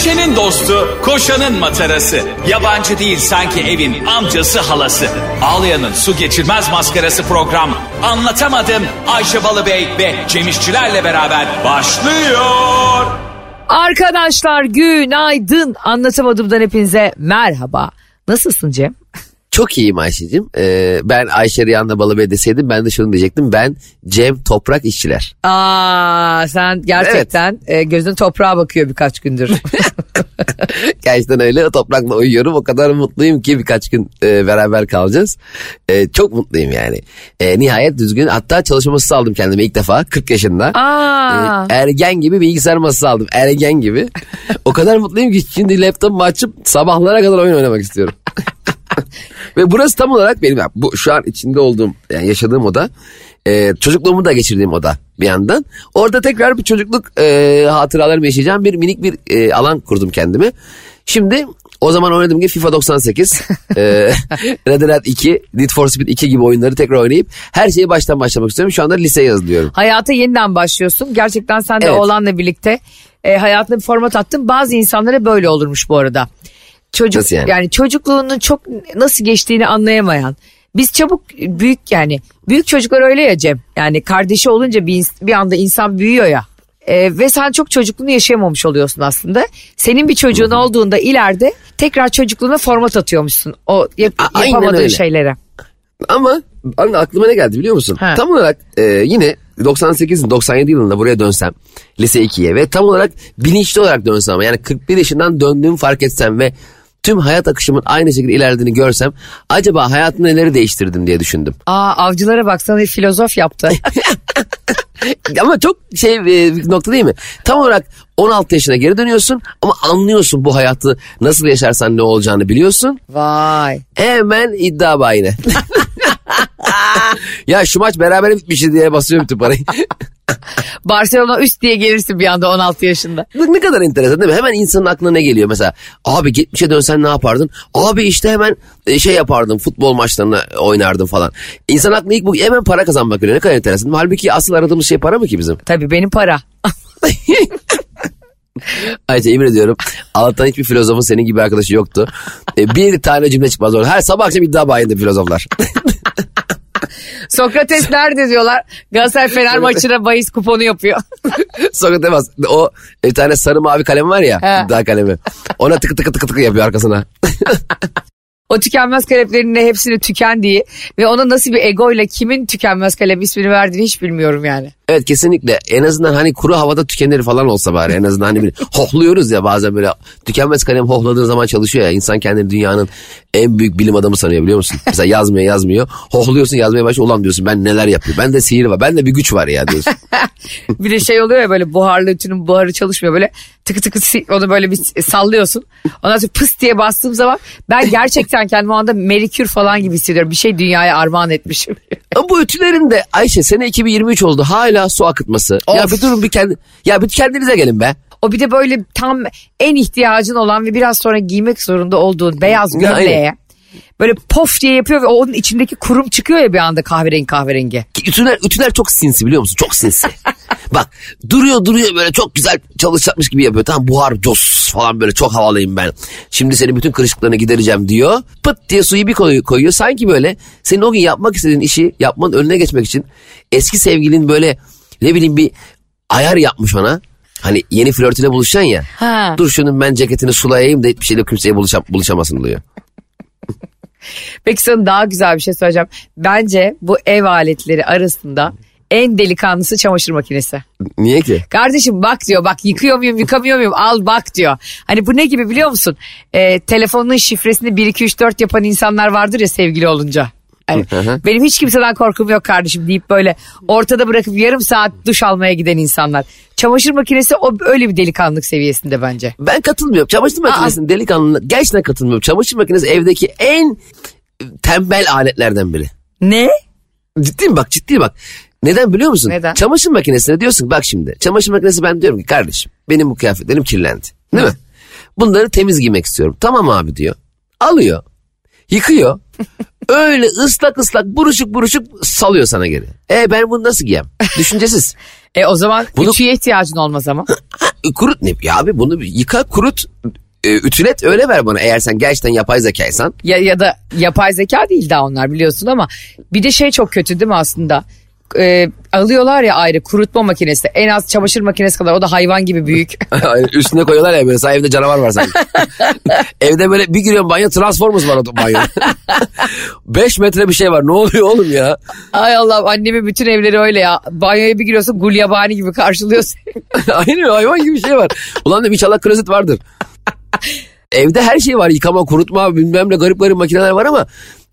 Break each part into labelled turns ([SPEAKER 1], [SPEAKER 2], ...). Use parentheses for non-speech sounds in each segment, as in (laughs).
[SPEAKER 1] Düşenin dostu, koşanın matarası. Yabancı değil sanki evin amcası halası. Ağlayan'ın su geçirmez maskarası program. Anlatamadım Ayşe Balıbey ve Cemişçilerle beraber başlıyor.
[SPEAKER 2] Arkadaşlar günaydın. Anlatamadımdan hepinize merhaba. Nasılsın Cem?
[SPEAKER 3] Çok iyiyim Ayşe'cim. Ee, ben Ayşe Riyan'la Balıbey deseydim ben de şunu diyecektim. Ben Cem Toprak İşçiler.
[SPEAKER 2] Aa sen gerçekten e, gözün toprağa bakıyor birkaç gündür. (laughs) (laughs)
[SPEAKER 3] Gerçekten öyle toprakla uyuyorum. O kadar mutluyum ki birkaç gün e, beraber kalacağız. E, çok mutluyum yani. E, nihayet düzgün hatta çalışma masası aldım kendime ilk defa 40 yaşında.
[SPEAKER 2] Aa.
[SPEAKER 3] E, ergen gibi bilgisayar masası aldım. Ergen gibi. (laughs) o kadar mutluyum ki şimdi laptopumu açıp sabahlara kadar oyun oynamak istiyorum. Ve burası tam olarak benim bu şu an içinde olduğum yani yaşadığım oda e, çocukluğumu da geçirdiğim oda bir yandan. Orada tekrar bir çocukluk e, hatıralarımı yaşayacağım bir minik bir e, alan kurdum kendime. Şimdi o zaman oynadığım gibi FIFA 98, e, (laughs) Red Dead 2, Need for Speed 2 gibi oyunları tekrar oynayıp her şeyi baştan başlamak istiyorum. Şu anda liseye yazılıyorum.
[SPEAKER 2] Hayata yeniden başlıyorsun. Gerçekten sen de
[SPEAKER 3] Evet.
[SPEAKER 2] oğlanla birlikte e, hayatına bir format attın. Bazı insanlara böyle olurmuş bu arada. Çocuk
[SPEAKER 3] Nasıl yani?
[SPEAKER 2] çocukluğunun çok nasıl geçtiğini anlayamayan. Biz çabuk büyük yani büyük çocuklar öyle ya Cem. Yani kardeşi olunca bir, bir anda insan büyüyor ya. E, ve sen çok çocukluğunu yaşayamamış oluyorsun aslında. Senin bir çocuğun olduğunda ileride tekrar çocukluğuna format atıyormuşsun. O yap- yapamadığın şeylere.
[SPEAKER 3] Ama anne aklıma ne geldi biliyor musun?
[SPEAKER 2] Ha.
[SPEAKER 3] Tam olarak e, yine 98 97 yılında buraya dönsem lise 2'ye ve tam olarak bilinçli olarak dönsem ama yani 41 yaşından döndüğümü fark etsem ve tüm hayat akışımın aynı şekilde ilerlediğini görsem acaba hayatımda neleri değiştirdim diye düşündüm.
[SPEAKER 2] Aa avcılara baksana bir filozof yaptı. (laughs)
[SPEAKER 3] Ama çok şey e, bir nokta değil mi? Tam olarak 16 yaşına geri dönüyorsun ama anlıyorsun bu hayatı nasıl yaşarsan ne olacağını biliyorsun.
[SPEAKER 2] Vay.
[SPEAKER 3] Hemen iddia bayine. (laughs) ya şu maç beraber bitmişti diye basıyorum bütün parayı. (laughs)
[SPEAKER 2] Barcelona üst diye gelirsin bir anda 16 yaşında.
[SPEAKER 3] Ne kadar enteresan değil mi? Hemen insanın aklına ne geliyor mesela? Abi geçmişe dönsen ne yapardın? Abi işte hemen e, şey yapardım futbol maçlarını oynardım falan. İnsan aklına ilk bu hemen para kazanmak geliyor. Ne kadar enteresan. Halbuki asıl aradığımız şey para mı ki bizim?
[SPEAKER 2] Tabii benim para. (laughs) (laughs)
[SPEAKER 3] Ayrıca emin ediyorum Allah'tan hiçbir filozofun senin gibi arkadaşı yoktu. E, bir tane cümle çıkmaz orada. Her sabah akşam iddia bayinde filozoflar. (laughs)
[SPEAKER 2] Sokrates nerede diyorlar. Galatasaray Fener maçına bahis kuponu yapıyor. (laughs)
[SPEAKER 3] Demez. O bir tane sarı mavi kalem var ya
[SPEAKER 2] He.
[SPEAKER 3] iddia kalemi. Ona tıkı tıkı tıkı tıkı yapıyor arkasına.
[SPEAKER 2] o tükenmez kalemlerin de hepsini tükendiği ve ona nasıl bir egoyla kimin tükenmez kalem ismini verdiğini hiç bilmiyorum yani.
[SPEAKER 3] Evet kesinlikle. En azından hani kuru havada tükenir falan olsa bari. En azından hani bir (laughs) hohluyoruz ya bazen böyle tükenmez kalem hohladığın zaman çalışıyor ya. İnsan kendini dünyanın en büyük bilim adamı sanıyor biliyor musun? Mesela yazmıyor yazmıyor. Hohluyorsun yazmaya başlıyor. Ulan diyorsun ben neler yapıyor. Ben de sihir var. Ben de bir güç var ya diyorsun. (laughs)
[SPEAKER 2] Bir de şey oluyor ya böyle buharlı ütünün buharı çalışmıyor böyle tıkı tıkı onu böyle bir sallıyorsun. Ondan sonra pıs diye bastığım zaman ben gerçekten kendimi o anda merikür falan gibi hissediyorum. Bir şey dünyaya armağan etmişim.
[SPEAKER 3] Bu ütülerin de Ayşe sene 2023 oldu. Hala su akıtması. Ya
[SPEAKER 2] Of.
[SPEAKER 3] bir durun bir kendi ya bir kendinize gelin be.
[SPEAKER 2] O bir de böyle tam en ihtiyacın olan ve biraz sonra giymek zorunda olduğun beyaz
[SPEAKER 3] Ya,
[SPEAKER 2] gömleğe böyle pof diye yapıyor ve onun içindeki kurum çıkıyor ya bir anda kahverengi kahverengi.
[SPEAKER 3] Ütüler, ütüler çok sinsi biliyor musun? Çok sinsi. (laughs) Bak duruyor duruyor böyle çok güzel çalışacakmış gibi yapıyor. Tamam buhar cos falan böyle çok havalıyım ben. Şimdi senin bütün kırışıklarını gidereceğim diyor. Pıt diye suyu bir koy- koyuyor. Sanki böyle senin o gün yapmak istediğin işi yapmanın önüne geçmek için eski sevgilin böyle ne bileyim bir ayar yapmış ona. Hani yeni flörtüne buluşacaksın ya.
[SPEAKER 2] Ha.
[SPEAKER 3] Dur şunun ben ceketini sulayayım da hiçbir şeyle kimseye buluşam, buluşamasın oluyor.
[SPEAKER 2] Peki sana daha güzel bir şey söyleyeceğim. Bence bu ev aletleri arasında en delikanlısı çamaşır makinesi.
[SPEAKER 3] Niye ki?
[SPEAKER 2] Kardeşim bak diyor bak yıkıyor muyum yıkamıyor muyum al bak diyor. Hani bu ne gibi biliyor musun? Ee, telefonun şifresini 1 2 3 4 yapan insanlar vardır ya sevgili olunca. Hani, benim hiç kimseden korkum yok kardeşim deyip böyle ortada bırakıp yarım saat duş almaya giden insanlar. Çamaşır makinesi o öyle bir delikanlık seviyesinde bence.
[SPEAKER 3] Ben katılmıyorum. Çamaşır makinesinin delikanlına gerçekten katılmıyorum. Çamaşır makinesi evdeki en tembel aletlerden biri.
[SPEAKER 2] Ne?
[SPEAKER 3] Ciddiyim bak ciddi bak. Neden biliyor musun?
[SPEAKER 2] Neden?
[SPEAKER 3] Çamaşır makinesine diyorsun bak şimdi. Çamaşır makinesi ben diyorum ki kardeşim benim bu kıyafetlerim kirlendi. Değil mi? Bunları temiz giymek istiyorum. Tamam abi diyor. Alıyor. Yıkıyor. (laughs) Öyle ıslak ıslak buruşuk buruşuk salıyor sana geri. E ben bunu nasıl giyem? Düşüncesiz. (laughs)
[SPEAKER 2] E o zaman
[SPEAKER 3] Bunu-
[SPEAKER 2] ütüye ihtiyacın olmaz ama. (laughs)
[SPEAKER 3] E, kurut ne? Ya abi bunu yıka kurut e, ütület öyle ver bana eğer sen gerçekten yapay zekaysan.
[SPEAKER 2] Ya, ya da yapay zeka değil daha onlar biliyorsun ama bir de şey çok kötü değil mi aslında? Ee, alıyorlar ya ayrı kurutma makinesi en az çamaşır makinesi kadar o da hayvan gibi büyük. (laughs)
[SPEAKER 3] Üstüne koyuyorlar ya böyle "Sen evde canavar var sanki. (laughs) evde böyle bir giriyorum banyo Transformers var o banyo. (laughs) 5 metre bir şey var ne oluyor oğlum ya?
[SPEAKER 2] Ay Allah annemin bütün evleri öyle ya. Banyoya bir giriyorsun gulyabani gibi karşılıyor seni.
[SPEAKER 3] Aynen hayvan gibi bir şey var. Ulan dedim inşallah klozet vardır. Evde her şey var yıkama kurutma bilmem ne garip garip makineler var ama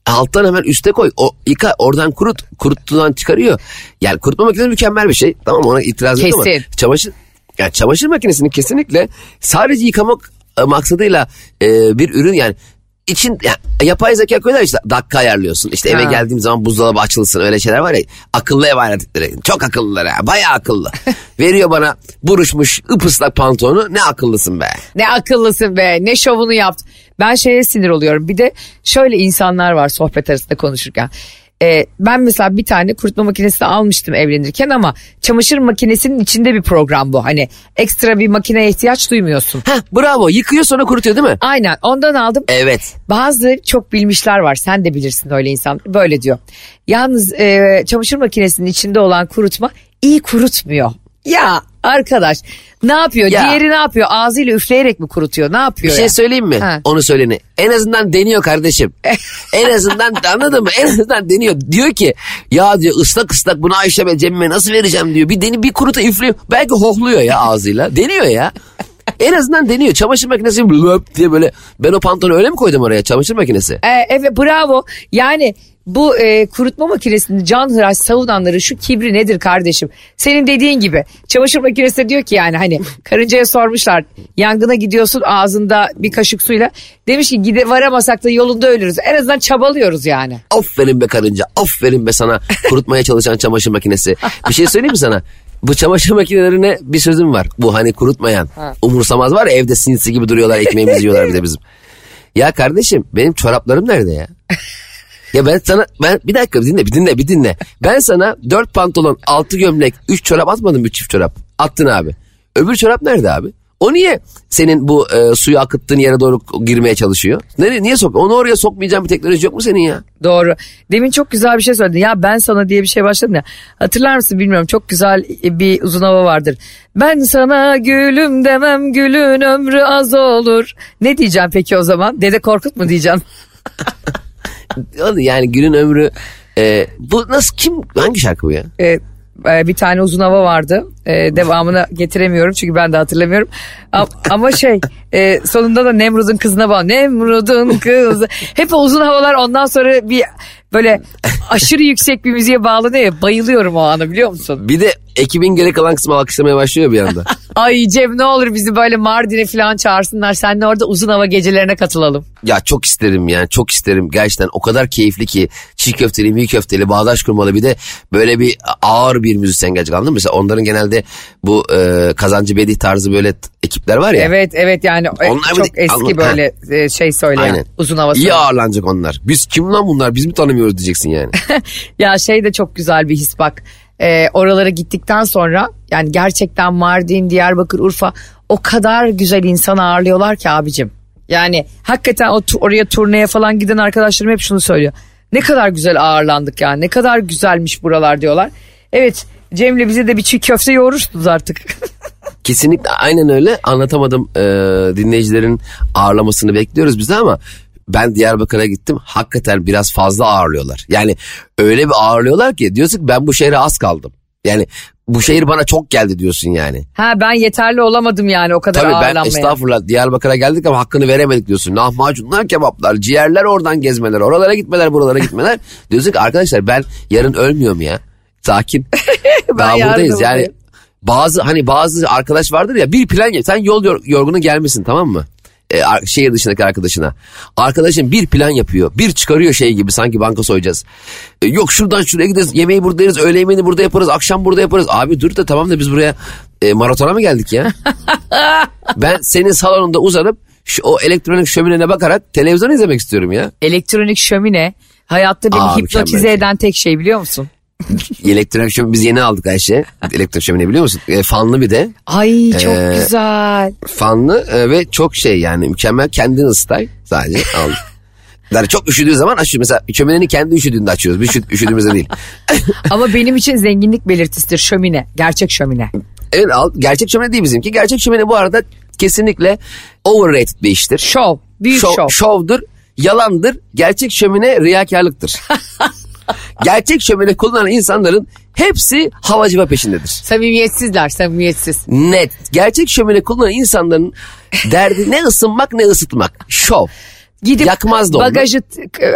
[SPEAKER 3] alttan hemen üste koy. O yıka oradan kurut. Kuruttuğundan çıkarıyor. Yani kurutma makinesi mükemmel bir şey. Tamam ona itiraz yok ama çamaşır yani çamaşır makinesinin kesinlikle sadece yıkamak e, maksadıyla e, bir ürün yani için ya, yapay zeka koyuyorlar işte dakika ayarlıyorsun. İşte eve
[SPEAKER 2] Ha.
[SPEAKER 3] geldiğim zaman buzdolabı açılsın öyle şeyler var ya. Akıllı ev aletleri. Çok akıllılar ha. Bayağı akıllı. (laughs) Veriyor bana buruşmuş ıpıslak pantolonu. Ne akıllısın be.
[SPEAKER 2] Ne akıllısın be ne şovunu yapt. Ben şeye sinir oluyorum. Bir de şöyle insanlar var sohbet arasında konuşurken. Ee, ben mesela bir tane kurutma makinesi almıştım evlenirken ama çamaşır makinesinin içinde bir program bu. Hani ekstra bir makineye ihtiyaç duymuyorsun.
[SPEAKER 3] Heh, bravo yıkıyor sonra kurutuyor değil mi?
[SPEAKER 2] Aynen ondan aldım.
[SPEAKER 3] Evet.
[SPEAKER 2] Bazı çok bilmişler var sen de bilirsin öyle insan böyle diyor. Yalnız e, çamaşır makinesinin içinde olan kurutma iyi kurutmuyor. Ya arkadaş ne yapıyor?
[SPEAKER 3] Ya.
[SPEAKER 2] Diğeri ne yapıyor? Ağzıyla üfleyerek mi kurutuyor? Ne
[SPEAKER 3] Bir
[SPEAKER 2] yapıyor?
[SPEAKER 3] şey
[SPEAKER 2] ya?
[SPEAKER 3] söyleyeyim mi?
[SPEAKER 2] Ha.
[SPEAKER 3] Onu söyleni. En azından deniyor kardeşim. (laughs) en azından anladın mı? En azından deniyor. Diyor ki ya diyor ıslak ıslak bunu Ayşe Cemime nasıl vereceğim diyor. Bir deni bir kuruta üflüyor. Belki hohluyor ya ağzıyla. Deniyor ya. En azından deniyor. Çamaşır makinesi löp diye böyle ben o pantolonu öyle mi koydum oraya çamaşır makinesi?
[SPEAKER 2] E, evet bravo. Yani bu e, kurutma makinesini can hıraş savunanların şu kibri nedir kardeşim? Senin dediğin gibi çamaşır makinesi de diyor ki yani hani karıncaya sormuşlar yangına gidiyorsun ağzında bir kaşık suyla. Demiş ki gide varamasak da yolunda ölürüz. En azından çabalıyoruz yani.
[SPEAKER 3] Aferin be karınca. Aferin be sana kurutmaya çalışan çamaşır makinesi. Bir şey söyleyeyim mi sana? Bu çamaşır makinelerine bir sözüm var. Bu hani kurutmayan. Umursamaz var ya evde sinsi gibi duruyorlar ekmeğimizi yiyorlar bir de bizim. (laughs) Ya kardeşim benim çoraplarım nerede ya? Ya ben sana ben bir dakika bir dinle bir dinle bir dinle. Ben sana dört pantolon altı gömlek üç çorap atmadım mı çift çorap? Attın abi. Öbür çorap nerede abi? O niye senin bu e, suyu akıttığın yere doğru girmeye çalışıyor? Nereye, niye sok? Onu oraya sokmayacağın bir teknoloji yok mu senin ya?
[SPEAKER 2] Doğru. Demin çok güzel bir şey söyledin. Ya ben sana diye bir şey başladım ya. Hatırlar mısın bilmiyorum. Çok güzel bir uzun hava vardır. Ben sana gülüm demem gülün ömrü az olur. Ne diyeceğim peki o zaman? Dede Korkut mu diyeceğim? (laughs)
[SPEAKER 3] Yani günün ömrü e, bu nasıl kim hangi şarkı bu ya?
[SPEAKER 2] Ee, e, bir tane uzun hava vardı. Ee, devamını getiremiyorum çünkü ben de hatırlamıyorum. Ama, şey e, sonunda da Nemrud'un kızına bağlı. Nemrud'un kızı. Hep uzun havalar ondan sonra bir böyle aşırı yüksek bir müziğe bağlanıyor ya. Bayılıyorum o anı biliyor musun?
[SPEAKER 3] Bir de ekibin geri kalan kısmı alkışlamaya başlıyor bir anda. (laughs)
[SPEAKER 2] Ay Cem ne olur bizi böyle Mardin'e falan çağırsınlar. Sen de orada uzun hava gecelerine katılalım.
[SPEAKER 3] ya çok isterim yani çok isterim. Gerçekten o kadar keyifli ki çiğ köfteli, mi köfteli, bağdaş kurmalı bir de böyle bir ağır bir müzisyen gerçekten anladın mı? Mesela onların genelde bu e, Kazancı Bedi tarzı böyle ekipler var ya.
[SPEAKER 2] Evet evet yani e,
[SPEAKER 3] Onlar
[SPEAKER 2] çok
[SPEAKER 3] de-
[SPEAKER 2] eski
[SPEAKER 3] Allah-
[SPEAKER 2] böyle e, şey söyleyen
[SPEAKER 3] Aynen.
[SPEAKER 2] uzun hava
[SPEAKER 3] İyi ağırlanacak onlar. Biz kim lan bunlar? Biz mi tanımıyoruz diyeceksin yani. (laughs)
[SPEAKER 2] Ya şey de çok güzel bir his bak. Ee, oralara gittikten sonra yani gerçekten Mardin, Diyarbakır, Urfa o kadar güzel insan ağırlıyorlar ki abicim. Yani hakikaten o oraya turneye falan giden arkadaşlarım hep şunu söylüyor. Ne kadar güzel ağırlandık yani ne kadar güzelmiş buralar diyorlar. Evet Cem'le bize de bir çiğ köfte yoğurursunuz artık. (laughs)
[SPEAKER 3] Kesinlikle aynen öyle. Anlatamadım e, dinleyicilerin ağırlamasını bekliyoruz biz de ama ben Diyarbakır'a gittim. Hakikaten biraz fazla ağırlıyorlar. Yani öyle bir ağırlıyorlar ki diyorsun ki ben bu şehre az kaldım. Yani bu şehir bana çok geldi diyorsun yani.
[SPEAKER 2] ha ben yeterli olamadım yani o kadar
[SPEAKER 3] Tabii ben estağfurullah Diyarbakır'a geldik ama hakkını veremedik diyorsun. Lahmacunlar, kebaplar, ciğerler oradan gezmeler, oralara gitmeler, buralara gitmeler. (laughs) diyorsun ki arkadaşlar ben yarın ölmüyorum ya. Sakin. (laughs) Daha buradayız
[SPEAKER 2] da
[SPEAKER 3] yani. Bazı hani bazı arkadaş vardır ya bir plan yap. Sen yol yor- yorgunu gelmişsin tamam mı? Ar- şehir dışındaki arkadaşına. Arkadaşın bir plan yapıyor. Bir çıkarıyor şey gibi sanki banka soyacağız. Ee, yok şuradan şuraya gideriz. Yemeği burada yeriz. Öğle yemeğini burada yaparız. Akşam burada yaparız. Abi dur da tamam da biz buraya e, maratona mı geldik ya? (laughs) ben senin salonunda uzanıp şu, o elektronik şöminene bakarak televizyon izlemek istiyorum ya.
[SPEAKER 2] Elektronik şömine hayatta beni
[SPEAKER 3] Aa,
[SPEAKER 2] hipnotize
[SPEAKER 3] mükemmel.
[SPEAKER 2] eden tek şey biliyor musun? (laughs)
[SPEAKER 3] elektrik şömine biz yeni aldık Ayşe. Elektrik şömine biliyor musun? E, fanlı bir de.
[SPEAKER 2] Ay çok
[SPEAKER 3] Ee,
[SPEAKER 2] güzel.
[SPEAKER 3] Fanlı e, ve çok şey yani mükemmel kendin ısıtay sadece aldık. (laughs) Yani çok üşüdüğü zaman açıyor. Mesela şöminenin kendi üşüdüğünde açıyoruz. Biz üşü- üşüdüğümüzde değil. (laughs)
[SPEAKER 2] Ama benim için zenginlik belirtisidir şömine. Gerçek şömine.
[SPEAKER 3] evet al, gerçek şömine değil bizimki. Gerçek şömine bu arada kesinlikle overrated bir iştir.
[SPEAKER 2] Şov. Büyük
[SPEAKER 3] Şov-
[SPEAKER 2] şov.
[SPEAKER 3] Şovdur, yalandır. Gerçek şömine riyakarlıktır. Gerçek şömine kullanan insanların hepsi havacıva peşindedir.
[SPEAKER 2] Samimiyetsizler samimiyetsiz.
[SPEAKER 3] Net. Gerçek şömine kullanan insanların derdi ne ısınmak ne ısıtmak. Şov.
[SPEAKER 2] Gidip
[SPEAKER 3] Yakmaz da
[SPEAKER 2] bagajı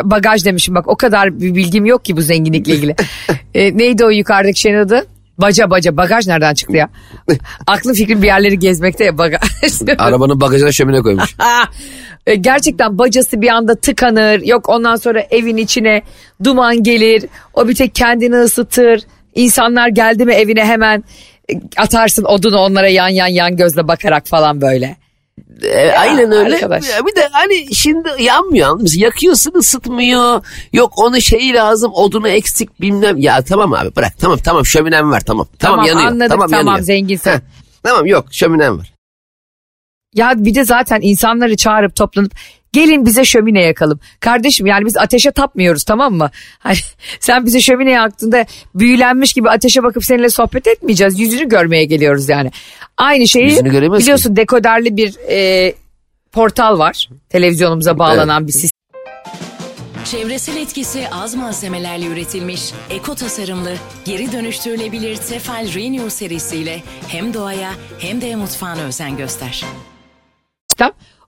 [SPEAKER 2] bagaj demişim bak o kadar bir bilgim yok ki bu zenginlikle ilgili. (laughs) e, neydi o yukarıdaki şeyin adı? Baca baca bagaj nereden çıktı ya? (laughs) Aklım fikrim bir yerleri gezmekte ya bagaj. (laughs)
[SPEAKER 3] Arabanın bagajına şömine koymuş. (laughs)
[SPEAKER 2] E, Gerçekten bacası bir anda tıkanır. Yok ondan sonra evin içine duman gelir. O bir tek kendini ısıtır. İnsanlar geldi mi evine hemen e, atarsın odunu onlara yan yan yan gözle bakarak falan böyle.
[SPEAKER 3] E, aynen öyle.
[SPEAKER 2] arkadaş.
[SPEAKER 3] Ya Bir de hani şimdi yanmıyor mı? Yakıyorsun ısıtmıyor. Yok onu şeyi lazım odunu eksik bilmem. Ya tamam abi bırak tamam tamam şöminem var tamam. Tamam,
[SPEAKER 2] Tamam,
[SPEAKER 3] yanıyor.
[SPEAKER 2] anladık,
[SPEAKER 3] tamam,
[SPEAKER 2] tamam,
[SPEAKER 3] yanıyor.
[SPEAKER 2] zenginsin.
[SPEAKER 3] Heh, tamam yok şöminem var.
[SPEAKER 2] Ya bir de zaten insanları çağırıp toplanıp gelin bize şömine yakalım. Kardeşim yani biz ateşe tapmıyoruz tamam mı? (laughs) Hani sen bize şömine yaktığında büyülenmiş gibi ateşe bakıp seninle sohbet etmeyeceğiz. Yüzünü görmeye geliyoruz yani. Aynı şeyi
[SPEAKER 3] göremez ki.
[SPEAKER 2] biliyorsun dekoderli bir e, portal var. Televizyonumuza bağlanan bir sistem.
[SPEAKER 4] Çevresel etkisi az malzemelerle üretilmiş, eko tasarımlı, geri dönüştürülebilir Tefal Renew serisiyle hem doğaya hem de mutfağına özen göster.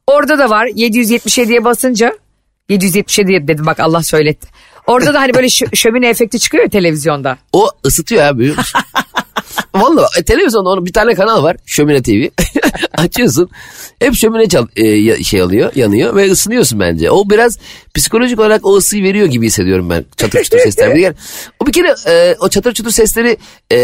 [SPEAKER 2] Orada da var 777'ye basınca 777 dedim bak Allah söyletti. Orada da hani böyle şö- (laughs) şömine efekti çıkıyor ya televizyonda.
[SPEAKER 3] O ısıtıyor abi? (laughs) Vallahi e, televizyonda onun bir tane kanal var Şömine TV. (laughs) Açıyorsun hep şömine çal, e, şey alıyor yanıyor ve ısınıyorsun bence. O biraz psikolojik olarak o ısıyı veriyor gibi hissediyorum ben çatır çutur sesler. Kere, o bir kere e, o çatır çutur sesleri e,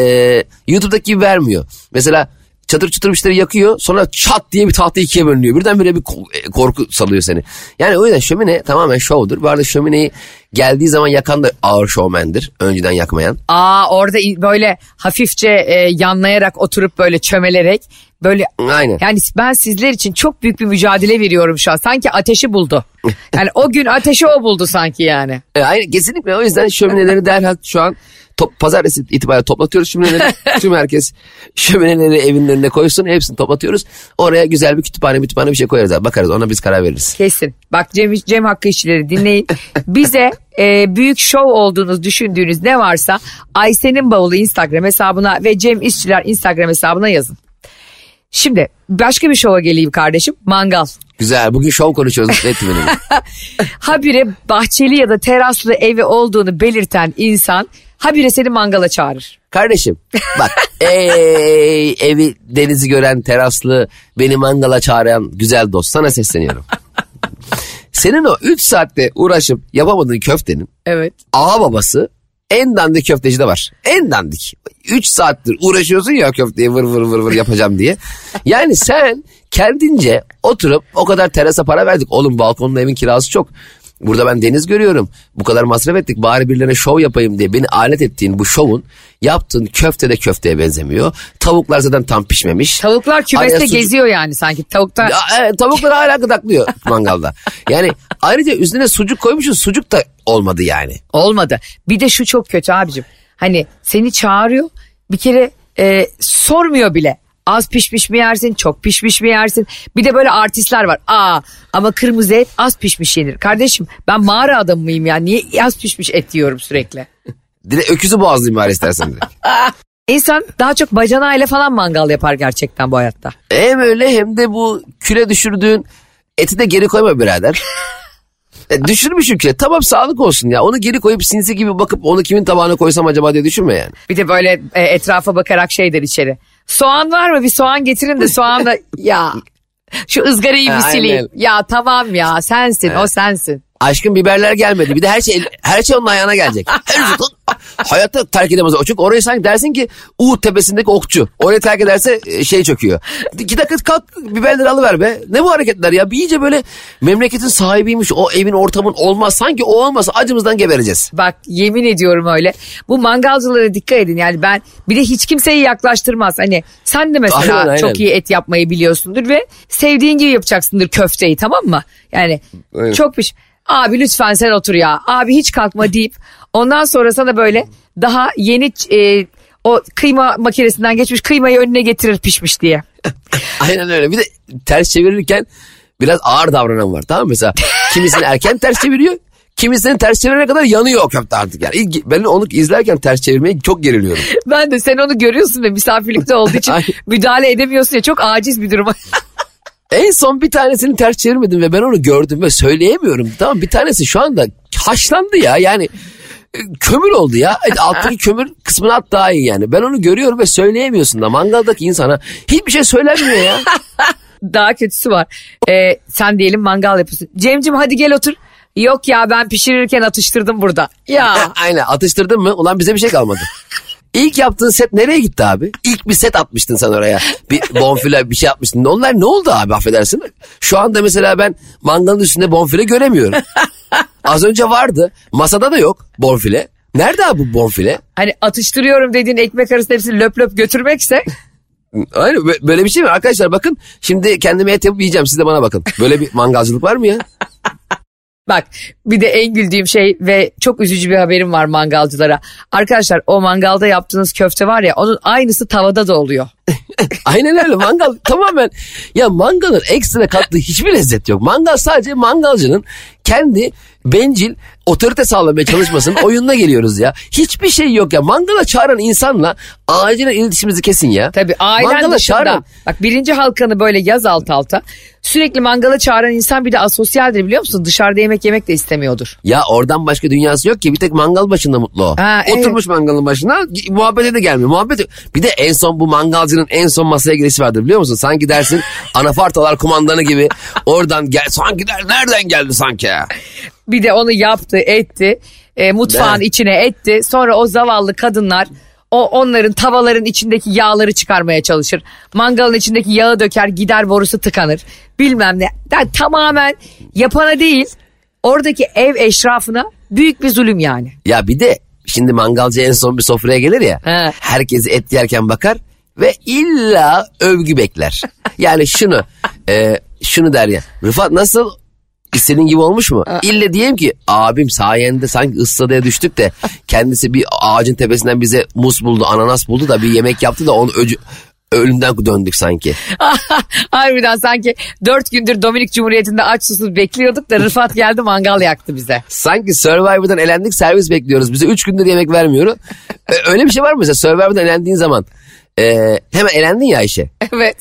[SPEAKER 3] YouTube'daki gibi vermiyor. Mesela çatır çutur bir şeyleri yakıyor sonra çat diye bir tahta ikiye bölünüyor. Birdenbire bir e, korku salıyor seni. Yani o yüzden şömine tamamen şovdur. Bu arada şömineyi geldiği zaman yakan da ağır şovmendir. Önceden yakmayan.
[SPEAKER 2] Aa orada böyle hafifçe e, yanlayarak oturup böyle çömelerek böyle
[SPEAKER 3] Aynen.
[SPEAKER 2] yani ben sizler için çok büyük bir mücadele veriyorum şu an. Sanki ateşi buldu. (laughs) Yani o gün ateşi o buldu sanki yani.
[SPEAKER 3] E, aynen kesinlikle o yüzden şömineleri derhal şu an top, pazartesi itibariyle toplatıyoruz şömineleri. (laughs) Tüm herkes şömineleri evinin önüne koysun hepsini toplatıyoruz. Oraya güzel bir kütüphane kütüphane bir şey koyarız abi. Bakarız ona biz karar veririz.
[SPEAKER 2] Kesin. Bak Cem, Cem Hakkı işçileri dinleyin. (laughs) Bize e, büyük şov olduğunuz düşündüğünüz ne varsa Aysen'in bavulu Instagram hesabına ve Cem İşçiler Instagram hesabına yazın. Şimdi başka bir şova geleyim kardeşim. Mangal.
[SPEAKER 3] Güzel bugün şov konuşuyoruz. (laughs)
[SPEAKER 2] Habire bahçeli ya da teraslı evi olduğunu belirten insan habire seni mangala çağırır.
[SPEAKER 3] Kardeşim bak (laughs) ey evi denizi gören teraslı beni mangala çağıran güzel dost sana sesleniyorum. Senin o 3 saatte uğraşıp yapamadığın köftenin
[SPEAKER 2] Evet.
[SPEAKER 3] ağa babası en dandik köfteci de var. En dandik. 3 saattir uğraşıyorsun ya köfteyi vır vır vır vır yapacağım diye. Yani sen kendince oturup o kadar terasa para verdik. Oğlum balkonda evin kirası çok. Burada ben deniz görüyorum. Bu kadar masraf ettik. Bari birilerine şov yapayım diye beni alet ettiğin bu şovun yaptığın köfte de köfteye benzemiyor. Tavuklar zaten tam pişmemiş.
[SPEAKER 2] Tavuklar kümeste
[SPEAKER 3] Araya sucuk-
[SPEAKER 2] geziyor yani sanki. Tavukta
[SPEAKER 3] ya, evet, tavuklar hala gıdaklıyor (laughs) mangalda. Yani ayrıca üstüne sucuk koymuşsun sucuk da olmadı yani.
[SPEAKER 2] olmadı. Bir de şu çok kötü abicim. Hani seni çağırıyor bir kere e, sormuyor bile. Az pişmiş mi yersin, çok pişmiş mi yersin? Bir de böyle artistler var. Aa ama kırmızı et az pişmiş yenir. Kardeşim ben mağara adamı mıyım ya? Niye az pişmiş et yiyorum sürekli?
[SPEAKER 3] Direkt öküzü boğazlayayım bari istersen direkt. (laughs)
[SPEAKER 2] İnsan daha çok bacanağıyla falan mangal yapar gerçekten bu hayatta.
[SPEAKER 3] Hem öyle hem de bu küle düşürdüğün eti de geri koyma birader. E, düşürmüşüm küle. Tamam sağlık olsun ya. Onu geri koyup sinsi gibi bakıp onu kimin tabağına koysam acaba diye düşünme yani.
[SPEAKER 2] Bir de böyle e, etrafa bakarak şey der içeri. Soğan var mı? Bir soğan getirin de soğanla (laughs) ya şu ızgarayı bir sileyim. Ya tamam ya sensin o sensin.
[SPEAKER 3] Aşkın biberler gelmedi. Bir de her şey her şey onun ayağına gelecek. Her (laughs) Hayatta terk edemez o. Çünkü orayı sanki dersin ki Uğut tepesindeki okçu. Orayı terk ederse e, şey çöküyor. İki dakika kalk biberleri alıver be. Ne bu hareketler ya? Bir iyice böyle memleketin sahibiymiş. O evin ortamın olmaz. Sanki o olmasa acımızdan gebereceğiz.
[SPEAKER 2] Bak yemin ediyorum öyle. Bu mangalcılara dikkat edin. Yani ben bir de hiç kimseyi yaklaştırmaz. Hani sen de mesela
[SPEAKER 3] Aynen, aynen.
[SPEAKER 2] çok iyi et yapmayı biliyorsundur ve sevdiğin gibi yapacaksındır köfteyi tamam mı? Yani
[SPEAKER 3] Aynen.
[SPEAKER 2] çok piş. Abi lütfen sen otur ya. Abi hiç kalkma deyip ondan sonra sana böyle daha yeni e, o kıyma makinesinden geçmiş kıymayı önüne getirir pişmiş diye. (laughs)
[SPEAKER 3] Aynen öyle. Bir de ters çevirirken biraz ağır davranan var. Tamam mı? Mesela kimisini erken ters çeviriyor. Kimisini ters çevirene kadar yanıyor o köfte artık yani. İlk, ben onu izlerken ters çevirmeye çok geriliyorum.
[SPEAKER 2] Ben de sen onu görüyorsun ve misafirlikte olduğu için (laughs) müdahale edemiyorsun ya çok aciz bir durum. (laughs)
[SPEAKER 3] En son bir tanesini ters çevirmedim ve ben onu gördüm ve söyleyemiyorum. Tamam bir tanesi şu anda haşlandı ya yani e, kömür oldu ya. E, Alttaki (laughs) kömür kısmını at daha iyi yani. Ben onu görüyorum ve söyleyemiyorsun da mangaldaki insana hiçbir şey söylenmiyor ya. (laughs)
[SPEAKER 2] Daha kötüsü var. Ee, sen diyelim mangal yapıyorsun. Cemcim hadi gel otur. Yok ya ben pişirirken atıştırdım burada. Ya (laughs)
[SPEAKER 3] Aynen atıştırdın mı? Ulan bize bir şey kalmadı. İlk yaptığın set nereye gitti abi? İlk bir set atmıştın sen oraya. Bir (laughs) bonfile bir şey atmıştın. Onlar ne oldu abi affedersin? Şu anda mesela ben mangalın üstünde bonfile göremiyorum. (laughs) Az önce vardı. Masada da yok bonfile. Nerede abi bu bonfile?
[SPEAKER 2] hani atıştırıyorum dediğin ekmek arası hepsini löp löp götürmekse (laughs)
[SPEAKER 3] Aynen bö- böyle bir şey mi? Arkadaşlar bakın şimdi kendime et yapıp yiyeceğim. Siz de bana bakın. Böyle bir mangalcılık var mı ya?
[SPEAKER 2] Bak bir de en güldüğüm şey ve çok üzücü bir haberim var mangalcılara. Arkadaşlar o mangalda yaptığınız köfte var ya onun aynısı tavada da oluyor. (laughs)
[SPEAKER 3] Aynen öyle mangal (laughs) tamamen ya mangalın ekstra kattığı hiçbir lezzet yok. Mangal sadece mangalcının kendi bencil otorite sağlamaya çalışmasının (laughs) oyununa geliyoruz ya. Hiçbir şey yok ya. Mangala çağıran insanla acilen iletişimimizi kesin ya.
[SPEAKER 2] Tabii ailen
[SPEAKER 3] Mangala
[SPEAKER 2] dışında
[SPEAKER 3] çağıran-
[SPEAKER 2] bak birinci halkanı böyle yaz alt alta sürekli mangala çağıran insan bir de asosyaldir biliyor musun? Dışarıda yemek yemek de istemiyordur.
[SPEAKER 3] Ya oradan başka dünyası yok ki bir tek mangal başında mutlu o.
[SPEAKER 2] Ha, evet.
[SPEAKER 3] Oturmuş mangalın başına muhabbete de gelmiyor. Muhabbet. Bir de en son bu mangalcının en son masaya girişi vardır biliyor musun? Sanki dersin (laughs) anafartalar kumandanı gibi oradan gel sanki der, nereden geldi sanki?
[SPEAKER 2] Bir de onu yaptı etti e, mutfağın
[SPEAKER 3] Evet.
[SPEAKER 2] içine etti sonra o zavallı kadınlar o onların tavaların içindeki yağları çıkarmaya çalışır. Mangalın içindeki yağı döker gider borusu tıkanır bilmem ne. Yani tamamen yapana değil oradaki ev eşrafına büyük bir zulüm yani.
[SPEAKER 3] Ya bir de şimdi mangalcı en son bir sofraya gelir ya.
[SPEAKER 2] He.
[SPEAKER 3] Herkes et yerken bakar ve illa övgü bekler. Yani şunu e, şunu der ya. Rıfat nasıl? İstediğin gibi olmuş mu? İlle diyeyim ki abim sayende sanki ıssadaya düştük de kendisi bir ağacın tepesinden bize mus buldu, ananas buldu da bir yemek yaptı da onu öcü, ölümden döndük sanki. (laughs)
[SPEAKER 2] Harbiden sanki dört gündür Dominik Cumhuriyeti'nde aç susuz bekliyorduk da Rıfat geldi mangal yaktı bize.
[SPEAKER 3] Sanki Survivor'dan elendik servis bekliyoruz. Bize 3 gündür yemek vermiyor. Öyle bir şey var mı mesela Survivor'dan elendiğin zaman e, hemen elendin ya Ayşe.
[SPEAKER 2] Evet.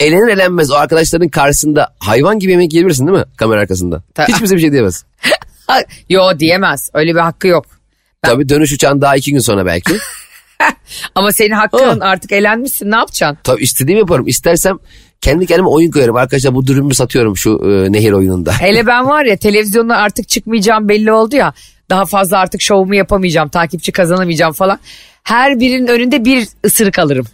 [SPEAKER 3] Elenir elenmez o arkadaşların karşısında hayvan gibi yemek yiyebilirsin değil mi kamera arkasında?
[SPEAKER 2] Ta-
[SPEAKER 3] Hiç bize bir şey diyemez. (laughs)
[SPEAKER 2] Yo diyemez öyle bir hakkı yok.
[SPEAKER 3] Tabii dönüş uçağın daha iki gün sonra belki. (laughs)
[SPEAKER 2] Ama senin hakkın artık elenmişsin ne yapacaksın?
[SPEAKER 3] Tabii istediğimi yaparım. İstersem kendi kendime oyun koyarım. Arkadaşlar bu dürümü satıyorum şu e, nehir oyununda. (laughs)
[SPEAKER 2] Hele ben var ya televizyonda artık çıkmayacağım belli oldu ya. Daha fazla artık şovumu yapamayacağım, takipçi kazanamayacağım falan. Her birinin önünde bir ısırık alırım.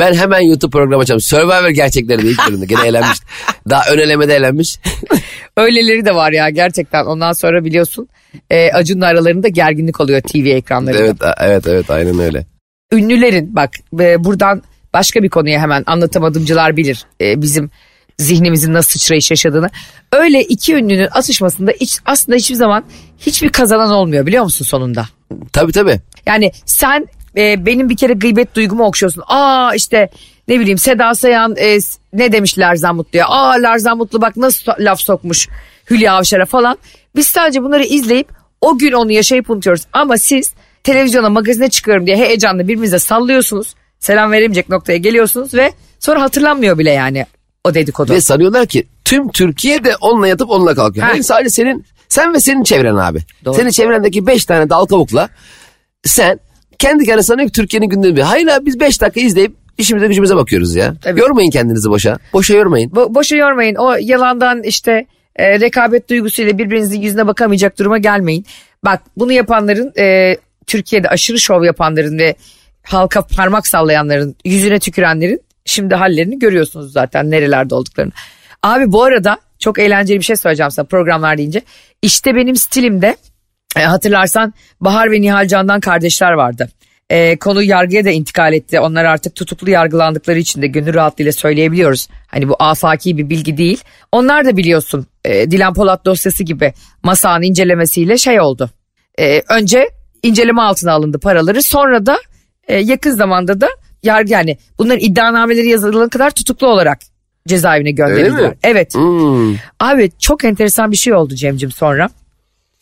[SPEAKER 3] Ben hemen YouTube programı açacağım. Survivor gerçekleri de ilk bölümde. Gene elenmiş. (laughs) Daha ön elemede elenmiş. (laughs)
[SPEAKER 2] Öyleleri de var ya gerçekten. Ondan sonra biliyorsun e, Acun'la aralarında gerginlik oluyor TV ekranlarında.
[SPEAKER 3] evet evet evet aynen öyle.
[SPEAKER 2] ünlülerin bak e, buradan başka bir konuya hemen anlatamadımcılar bilir e, bizim zihnimizin nasıl sıçrayış yaşadığını. Öyle iki ünlünün atışmasında hiç, aslında hiçbir zaman hiçbir kazanan olmuyor biliyor musun sonunda?
[SPEAKER 3] Tabii tabii.
[SPEAKER 2] Yani sen e, benim bir kere gıybet duygumu okşuyorsun. Aa işte ne bileyim Seda Sayan e, ne demiş Lerzan Mutlu'ya? Aa Lerzan Mutlu bak nasıl laf sokmuş Hülya Avşar'a falan. Biz sadece bunları izleyip o gün onu yaşayıp unutuyoruz. Ama siz televizyona magazine çıkıyorum diye heyecanla birbirinize sallıyorsunuz. Selam veremeyecek noktaya geliyorsunuz ve sonra hatırlanmıyor bile yani o dedikodu.
[SPEAKER 3] Ve sanıyorlar ki tüm Türkiye de onunla yatıp onunla kalkıyor.
[SPEAKER 2] Ha.
[SPEAKER 3] Hayır sadece senin sen ve senin çevren abi.
[SPEAKER 2] Doğru.
[SPEAKER 3] Senin çevrendeki beş tane dal kavukla sen kendi kendine ki Türkiye'nin gündemi. Hayır abi biz beş dakika izleyip işimize gücümüze bakıyoruz ya.
[SPEAKER 2] Tabii.
[SPEAKER 3] Yormayın kendinizi boşa. Boşa yormayın.
[SPEAKER 2] Bo- boşa yormayın. O yalandan işte e, rekabet duygusuyla birbirinizin yüzüne bakamayacak duruma gelmeyin. Bak bunu yapanların e, Türkiye'de aşırı şov yapanların ve halka parmak sallayanların yüzüne tükürenlerin şimdi hallerini görüyorsunuz zaten nerelerde olduklarını. Abi bu arada çok eğlenceli bir şey söyleyeceğim sana programlar deyince. İşte benim stilimde e, hatırlarsan Bahar ve Nihal Can'dan kardeşler vardı. E, konu yargıya da intikal etti. Onlar artık tutuklu yargılandıkları için de gönül rahatlığıyla söyleyebiliyoruz. Hani bu afaki bir bilgi değil. Onlar da biliyorsun e, Dilan Polat dosyası gibi masanın incelemesiyle şey oldu. E, önce inceleme altına alındı paraları. Sonra da e, yakın zamanda da yargı yani bunların iddianameleri yazılana kadar tutuklu olarak cezaevine gönderildiler. Evet.
[SPEAKER 3] Hmm.
[SPEAKER 2] Abi çok enteresan bir şey oldu Cem'cim sonra.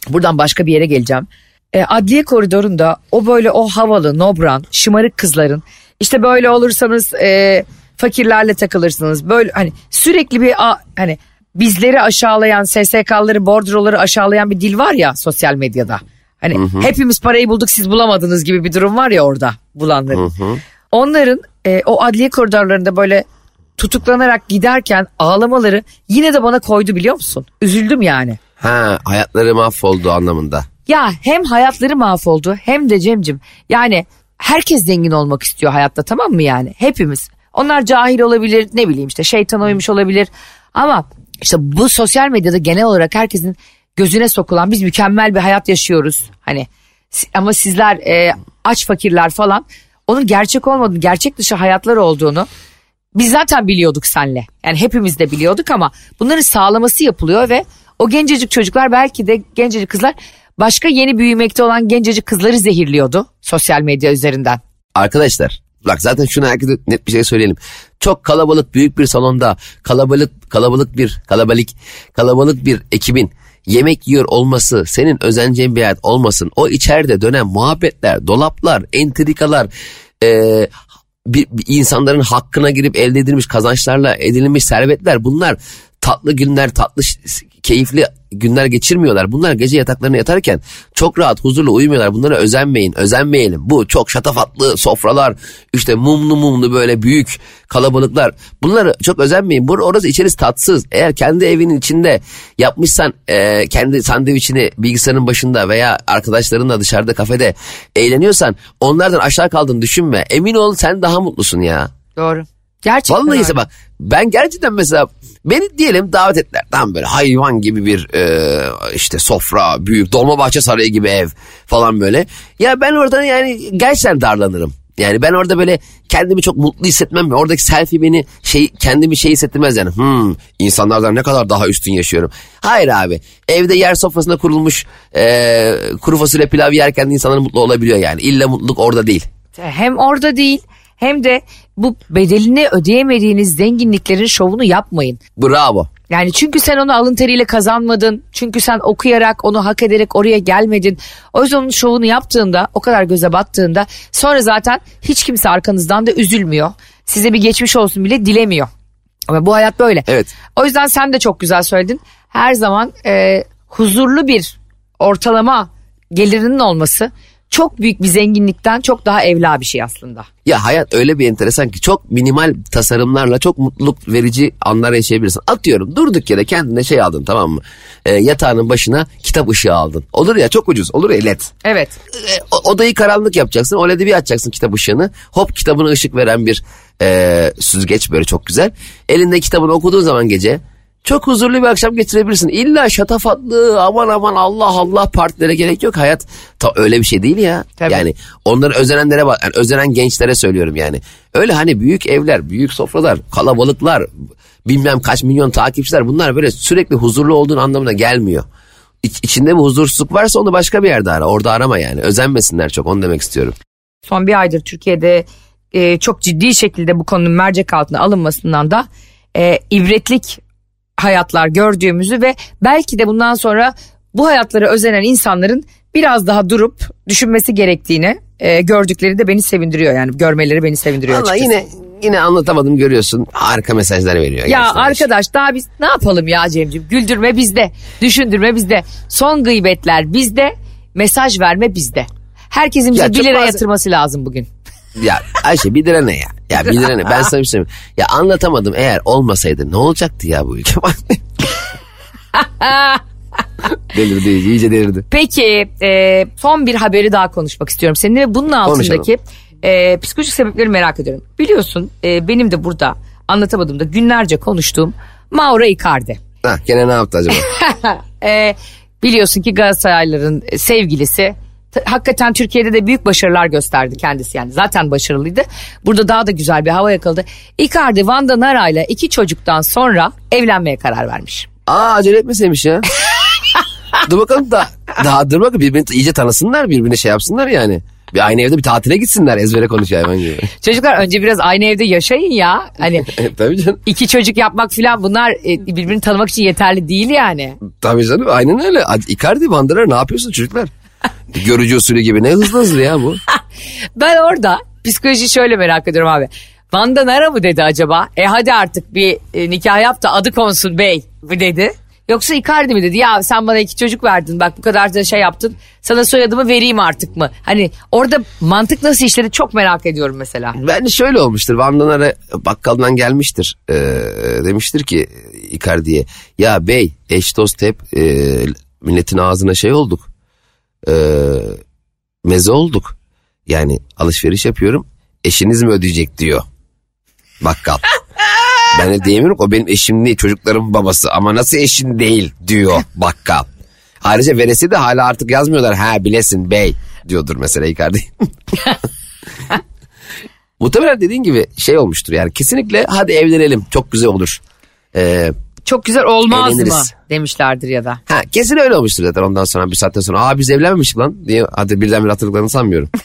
[SPEAKER 2] Buradan başka bir yere geleceğim. E, adliye koridorunda o böyle o havalı, nobran, şımarık kızların işte böyle olursanız e, fakirlerle takılırsınız. Böyle hani sürekli bir hani bizleri aşağılayan, SSK'ları, bordroları aşağılayan bir dil var ya sosyal medyada. Hani hepimiz parayı bulduk siz bulamadınız gibi bir durum var ya orada bulanların. Onların e, o adliye koridorlarında böyle tutuklanarak giderken ağlamaları yine de bana koydu biliyor musun? Üzüldüm yani.
[SPEAKER 3] Ha hayatları mahvoldu anlamında.
[SPEAKER 2] Ya hem hayatları mahvoldu hem de Cemcim yani herkes zengin olmak istiyor hayatta tamam mı yani hepimiz. Onlar cahil olabilir ne bileyim işte şeytan uymuş olabilir ama işte bu sosyal medyada genel olarak herkesin gözüne sokulan biz mükemmel bir hayat yaşıyoruz. Hani ama sizler e, aç fakirler falan onun gerçek olmadığını gerçek dışı hayatlar olduğunu biz zaten biliyorduk senle. Yani hepimiz de biliyorduk ama bunların sağlaması yapılıyor ve o gencecik çocuklar belki de gencecik kızlar başka yeni büyümekte olan gencecik kızları zehirliyordu sosyal medya üzerinden.
[SPEAKER 3] Arkadaşlar bak zaten şunu herkese net bir şey söyleyelim. Çok kalabalık büyük bir salonda kalabalık kalabalık bir kalabalık kalabalık bir ekibin yemek yiyor olması senin özeneceğin bir hayat olmasın. O içeride dönen muhabbetler, dolaplar, entrikalar, eee bir, bir insanların hakkına girip elde edilmiş kazançlarla edinilmiş servetler bunlar tatlı günler tatlı keyifli günler geçirmiyorlar. Bunlar gece yataklarına yatarken çok rahat huzurlu uyumuyorlar. Bunlara özenmeyin özenmeyelim. Bu çok şatafatlı sofralar işte mumlu mumlu böyle büyük kalabalıklar. Bunları çok özenmeyin. Bur orası içerisi tatsız. Eğer kendi evinin içinde yapmışsan e, kendi sandviçini bilgisayarın başında veya arkadaşlarınla dışarıda kafede eğleniyorsan onlardan aşağı kaldığını düşünme. Emin ol sen daha mutlusun ya.
[SPEAKER 2] Doğru. Gerçekten
[SPEAKER 3] Vallahi
[SPEAKER 2] öyle.
[SPEAKER 3] bak ben gerçekten mesela beni diyelim davet ettiler. Tam böyle hayvan gibi bir e, işte sofra, büyük Dolmabahçe Sarayı gibi ev falan böyle. Ya ben orada yani gerçekten darlanırım. Yani ben orada böyle kendimi çok mutlu hissetmem. Oradaki selfie beni şey kendimi şey hissettirmez yani. Hmm, insanlardan ne kadar daha üstün yaşıyorum. Hayır abi. Evde yer sofrasında kurulmuş e, kuru fasulye pilav yerken insanlar mutlu olabiliyor yani. İlla mutluluk orada değil.
[SPEAKER 2] Hem orada değil hem de bu bedelini ödeyemediğiniz zenginliklerin şovunu yapmayın.
[SPEAKER 3] Bravo.
[SPEAKER 2] Yani çünkü sen onu alın teriyle kazanmadın. Çünkü sen okuyarak onu hak ederek oraya gelmedin. O yüzden onun şovunu yaptığında o kadar göze battığında sonra zaten hiç kimse arkanızdan da üzülmüyor. Size bir geçmiş olsun bile dilemiyor. Ama bu hayat böyle.
[SPEAKER 3] Evet.
[SPEAKER 2] O yüzden sen de çok güzel söyledin. Her zaman e, huzurlu bir ortalama gelirinin olması çok büyük bir zenginlikten çok daha evla bir şey aslında.
[SPEAKER 3] Ya hayat öyle bir enteresan ki çok minimal tasarımlarla çok mutluluk verici anlar yaşayabilirsin. Atıyorum durduk yere kendine şey aldın tamam mı? Ee, yatağının başına kitap ışığı aldın. Olur ya çok ucuz olur ya led.
[SPEAKER 2] Evet.
[SPEAKER 3] O- odayı karanlık yapacaksın. O led'i bir açacaksın kitap ışığını. Hop kitabına ışık veren bir e, süzgeç böyle çok güzel. Elinde kitabını okuduğun zaman gece çok huzurlu bir akşam geçirebilirsin. İlla şatafatlı aman aman Allah Allah partilere gerek yok. Hayat ta öyle bir şey değil ya.
[SPEAKER 2] Tabii.
[SPEAKER 3] Yani onları özenenlere bak. Yani özenen gençlere söylüyorum yani. Öyle hani büyük evler, büyük sofralar, kalabalıklar, bilmem kaç milyon takipçiler bunlar böyle sürekli huzurlu olduğun anlamına gelmiyor. İç, içinde bir huzursuzluk varsa onu başka bir yerde ara. Orada arama yani. Özenmesinler çok onu demek istiyorum.
[SPEAKER 2] son bir aydır Türkiye'de e, çok ciddi şekilde bu konunun mercek altına alınmasından da e, ibretlik hayatlar gördüğümüzü ve belki de bundan sonra bu hayatlara özenen insanların biraz daha durup düşünmesi gerektiğini e, gördükleri de beni sevindiriyor yani görmeleri beni sevindiriyor
[SPEAKER 3] Valla
[SPEAKER 2] açıkçası.
[SPEAKER 3] yine yine anlatamadım görüyorsun. Harika mesajlar veriyor.
[SPEAKER 2] Ya
[SPEAKER 3] gençler.
[SPEAKER 2] arkadaş daha biz ne yapalım ya Cemciğim güldürme bizde düşündürme bizde son gıybetler bizde mesaj verme bizde. Herkesin bize
[SPEAKER 3] Ya
[SPEAKER 2] 1
[SPEAKER 3] çok
[SPEAKER 2] lira
[SPEAKER 3] bazen-
[SPEAKER 2] yatırması lazım bugün.
[SPEAKER 3] Ya Ayşe bir lira ne ya? Ya bir lira ne? Ben sana bir şey söyleyeyim. Ya anlatamadım eğer olmasaydı ne olacaktı ya bu ülke? (laughs) delirdi iyice, delirdi.
[SPEAKER 2] Peki e, son bir haberi daha konuşmak istiyorum seninle bunun altındaki e, psikolojik sebepleri merak ediyorum. Biliyorsun e, benim de burada anlatamadığımda günlerce konuştuğum Mauro Icardi.
[SPEAKER 3] Ha, gene ne yaptı acaba? (laughs)
[SPEAKER 2] E, biliyorsun ki Galatasaraylıların sevgilisi hakikaten Türkiye'de de büyük başarılar gösterdi kendisi yani zaten başarılıydı. Burada daha da güzel bir hava yakaladı. Icardi Vanda Nara ile iki çocuktan sonra evlenmeye karar vermiş.
[SPEAKER 3] Aa acele etmeseymiş ya. (laughs) dur bakalım da daha dur bakalım birbirini iyice tanısınlar birbirine şey yapsınlar yani. Bir aynı evde bir tatile gitsinler ezbere konuşuyor hayvan gibi.
[SPEAKER 2] Çocuklar önce biraz aynı evde yaşayın ya. Hani (laughs)
[SPEAKER 3] Tabii canım.
[SPEAKER 2] iki çocuk yapmak filan bunlar e, birbirini tanımak için yeterli değil yani.
[SPEAKER 3] Tabii canım aynen öyle. Icardi Vandıra ne yapıyorsun çocuklar? Görücü usulü gibi ne hızlı hızlı ya bu. (laughs)
[SPEAKER 2] Ben orada psikoloji şöyle merak ediyorum abi. Vanda Nara mı dedi acaba? E hadi artık bir e, nikah yap da adı konsun bey mi dedi? Yoksa Icardi mi dedi? Ya sen bana iki çocuk verdin bak bu kadar da şey yaptın. Sana soyadımı vereyim artık mı? Hani orada mantık nasıl işledi çok merak ediyorum mesela.
[SPEAKER 3] Bence şöyle olmuştur. Vandanara bakkaldan gelmiştir. Ee, demiştir ki Icardi'ye ya bey eş dost hep e, milletin ağzına şey olduk. E, meze olduk. Yani alışveriş yapıyorum. Eşiniz mi ödeyecek diyor. Bakkal. (laughs) ben de diyemiyorum o benim eşim değil çocuklarımın babası ama nasıl eşin değil diyor bakkal. Ayrıca veresi de hala artık yazmıyorlar ha bilesin bey diyordur mesela Icardi. (laughs) Muhtemelen dediğin gibi şey olmuştur yani kesinlikle hadi evlenelim çok güzel olur. Ee,
[SPEAKER 2] Çok güzel olmaz mı
[SPEAKER 3] Eğleniriz.
[SPEAKER 2] demişlerdir ya da.
[SPEAKER 3] ha, kesin öyle olmuştur zaten ondan sonra bir saatten sonra aa biz evlenmemiştik lan diye hadi birdenbire hatırladıklarını sanmıyorum. (laughs)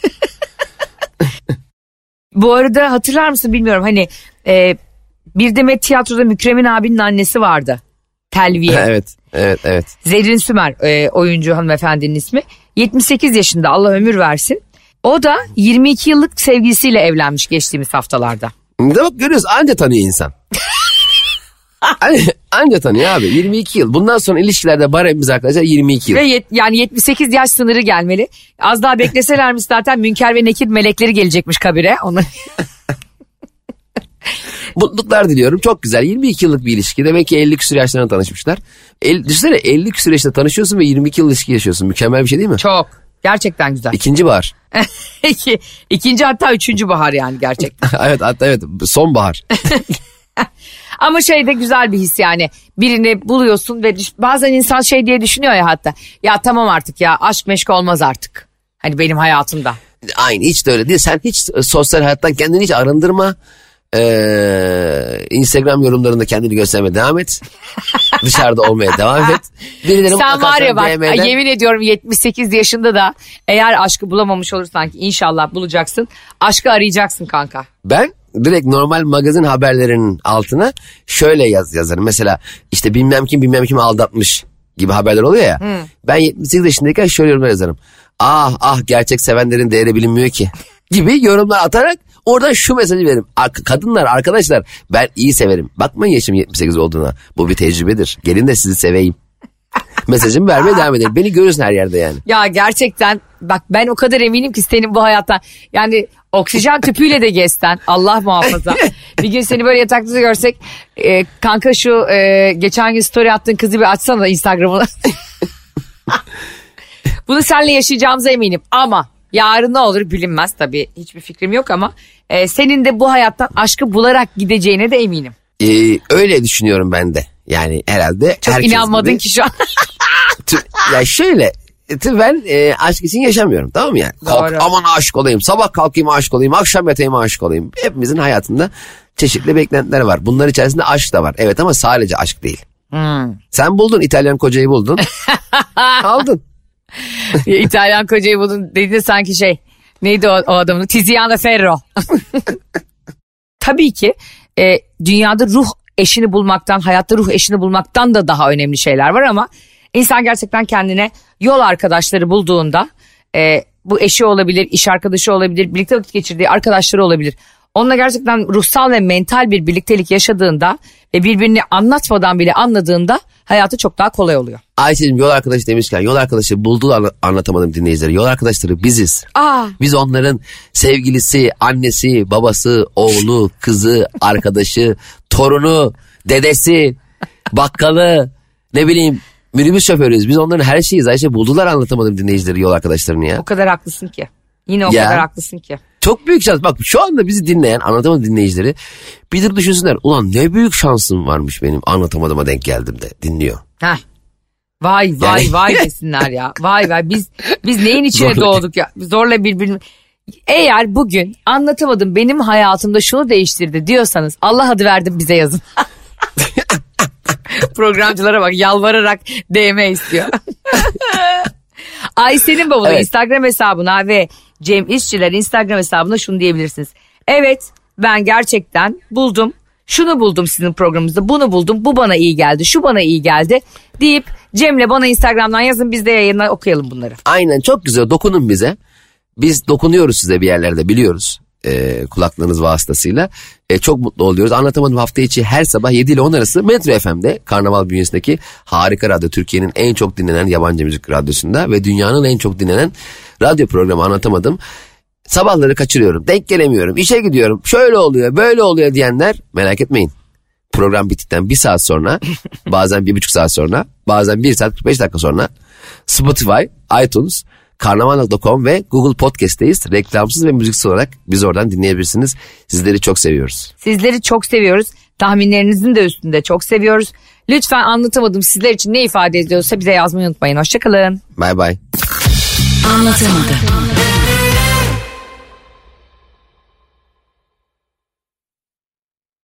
[SPEAKER 2] Bu arada hatırlar mısın bilmiyorum hani e, bir demet tiyatroda Mükremin abinin annesi vardı. Telviye. (laughs)
[SPEAKER 3] evet evet evet.
[SPEAKER 2] Zerrin Sümer e, oyuncu hanımefendinin ismi. 78 yaşında Allah ömür versin. O da 22 yıllık sevgilisiyle evlenmiş geçtiğimiz haftalarda.
[SPEAKER 3] De bak görüyoruz anca tanıyor insan. (laughs) Anca, anca tanıyor abi 22 yıl. Bundan sonra ilişkilerde baremimiz arkadaşlar 22 yıl.
[SPEAKER 2] Ve yet- yani 78 yaş sınırı gelmeli. Az daha bekleselermiş zaten Münker ve Nekir melekleri gelecekmiş kabire. Onu... (laughs)
[SPEAKER 3] Mutluluklar diliyorum. Çok güzel. 22 yıllık bir ilişki. Demek ki 50 küsur yaşlarında tanışmışlar. El, düşünsene 50 küsur yaşında tanışıyorsun ve 22 yıl ilişki yaşıyorsun. Mükemmel bir şey değil mi?
[SPEAKER 2] Çok. Gerçekten güzel.
[SPEAKER 3] İkinci bahar. (laughs)
[SPEAKER 2] İki, ikinci hatta üçüncü bahar yani gerçekten. (laughs)
[SPEAKER 3] evet hatta evet sonbahar.
[SPEAKER 2] Ama şey de güzel bir his yani. Birini buluyorsun ve düş- bazen insan şey diye düşünüyor ya hatta. Ya tamam artık ya aşk meşk olmaz artık. Hani benim hayatımda.
[SPEAKER 3] Aynı hiç de öyle değil. Sen hiç sosyal hayattan kendini hiç arındırma. Ee, Instagram yorumlarında kendini göstermeye devam et. (laughs) Dışarıda olmaya devam et. Birileri
[SPEAKER 2] Sen var ya bak
[SPEAKER 3] DM'den
[SPEAKER 2] yemin ediyorum 78 yaşında da eğer aşkı bulamamış olursan ki inşallah bulacaksın. Aşkı arayacaksın kanka.
[SPEAKER 3] Ben direkt normal magazin haberlerinin altına şöyle yaz, yazarım. Mesela işte bilmem kim bilmem kim aldatmış gibi haberler oluyor ya. Ben 78 yaşındayken şöyle yorumlar yazarım. Ah ah gerçek sevenlerin değeri bilinmiyor ki (laughs) gibi yorumlar atarak oradan şu mesajı veririm. Ar- Kadınlar arkadaşlar ben iyi severim. Bakmayın yaşım 78 olduğuna. Bu bir tecrübedir. Gelin de sizi seveyim. Mesajımı vermeye devam edelim. Beni görürsün her yerde yani.
[SPEAKER 2] Ya gerçekten bak ben o kadar eminim ki senin bu hayattan yani oksijen tüpüyle de gezsen Allah muhafaza. (laughs) bir gün seni böyle yatakta görsek e, kanka şu e, geçen gün story attığın kızı bir açsana da Instagram'ını. (laughs) Bunu seninle yaşayacağımıza eminim ama yarın ne olur bilinmez tabii hiçbir fikrim yok ama e, senin de bu hayattan aşkı bularak gideceğine de eminim.
[SPEAKER 3] Ee, öyle düşünüyorum ben de. Yani herhalde
[SPEAKER 2] Çok
[SPEAKER 3] herkes
[SPEAKER 2] inanmadın
[SPEAKER 3] gibi.
[SPEAKER 2] ki şu an. (laughs)
[SPEAKER 3] Ya şöyle tü- ben e, aşk için yaşamıyorum tamam mı yani? Kalk,
[SPEAKER 2] Doğru.
[SPEAKER 3] aman aşık olayım sabah kalkayım aşık olayım akşam yatayım aşık olayım. Hepimizin hayatında çeşitli beklentiler var. Bunlar içerisinde aşk da var. Evet ama sadece aşk değil.
[SPEAKER 2] Hmm.
[SPEAKER 3] Sen buldun İtalyan kocayı buldun. (laughs) Aldın.
[SPEAKER 2] Ya İtalyan kocayı buldun dediğinde sanki şey neydi o, o adamın Tiziano Ferro. (laughs) Tabii ki e, dünyada ruh eşini bulmaktan hayatta ruh eşini bulmaktan da daha önemli şeyler var ama insan gerçekten kendine yol arkadaşları bulduğunda e, bu eşi olabilir, iş arkadaşı olabilir, birlikte vakit geçirdiği arkadaşları olabilir. Onunla gerçekten ruhsal ve mental bir birliktelik yaşadığında ve birbirini anlatmadan bile anladığında hayatı çok daha kolay oluyor.
[SPEAKER 3] Ayşe'cim yol arkadaşı demişken yol arkadaşı buldu anla- anlatamadım dinleyicileri. Yol arkadaşları biziz.
[SPEAKER 2] Aa,
[SPEAKER 3] Biz onların sevgilisi, annesi, babası, oğlu, kızı, arkadaşı, (laughs) torunu, dedesi, bakkalı, ne bileyim minibüs şoförüyüz. Biz onların her şeyiz. Ayşe buldular anlatamadım dinleyicileri yol arkadaşlarını ya.
[SPEAKER 2] O kadar haklısın ki. Yine o
[SPEAKER 3] Ya.
[SPEAKER 2] kadar haklısın ki.
[SPEAKER 3] Çok büyük şans. Bak şu anda bizi dinleyen anlatamadım dinleyicileri bir dur düşünsünler. Ulan ne büyük şansım varmış benim anlatamadığıma denk geldim de dinliyor.
[SPEAKER 2] Heh. Vay vay
[SPEAKER 3] Yani-
[SPEAKER 2] vay (laughs) desinler ya. Vay vay biz biz neyin içine
[SPEAKER 3] Zorla-
[SPEAKER 2] doğduk ya. Zorla birbirini. Eğer bugün anlatamadım benim hayatımda şunu değiştirdi diyorsanız Allah adı verdim bize yazın. (laughs) Programcılara bak yalvararak DM istiyor. (laughs) Ayşe'nin bavulu
[SPEAKER 3] Evet.
[SPEAKER 2] Instagram hesabına ve Cem İşçiler Instagram hesabına şunu diyebilirsiniz. Evet ben gerçekten buldum. Şunu buldum sizin programınızda bunu buldum bu bana iyi geldi şu bana iyi geldi deyip Cem'le bana Instagram'dan yazın biz de yayına okuyalım bunları.
[SPEAKER 3] Aynen çok güzel dokunun bize. Biz dokunuyoruz size bir yerlerde biliyoruz. E, kulaklığınız vasıtasıyla. E, çok mutlu oluyoruz. Anlatamadım hafta içi her sabah 7 ile 10 arası Metro FM'de Karnaval bünyesindeki harika radyo. Türkiye'nin en çok dinlenen yabancı müzik radyosunda ve dünyanın en çok dinlenen radyo programı Anlatamadım. Sabahları kaçırıyorum. Denk gelemiyorum. işe gidiyorum. Şöyle oluyor böyle oluyor diyenler merak etmeyin. Program bittikten bir saat sonra (laughs) bazen bir buçuk saat sonra bazen bir saat 45 dakika sonra Spotify, iTunes, karnaval.com ve Google Podcast'teyiz. Reklamsız ve müziksiz olarak biz oradan dinleyebilirsiniz. Sizleri çok seviyoruz.
[SPEAKER 2] Sizleri çok seviyoruz. Tahminlerinizin de üstünde çok seviyoruz. Lütfen anlatamadım sizler için ne ifade ediyorsa bize yazmayı unutmayın. Hoşçakalın.
[SPEAKER 3] Bay bay.
[SPEAKER 4] Anlatamadım.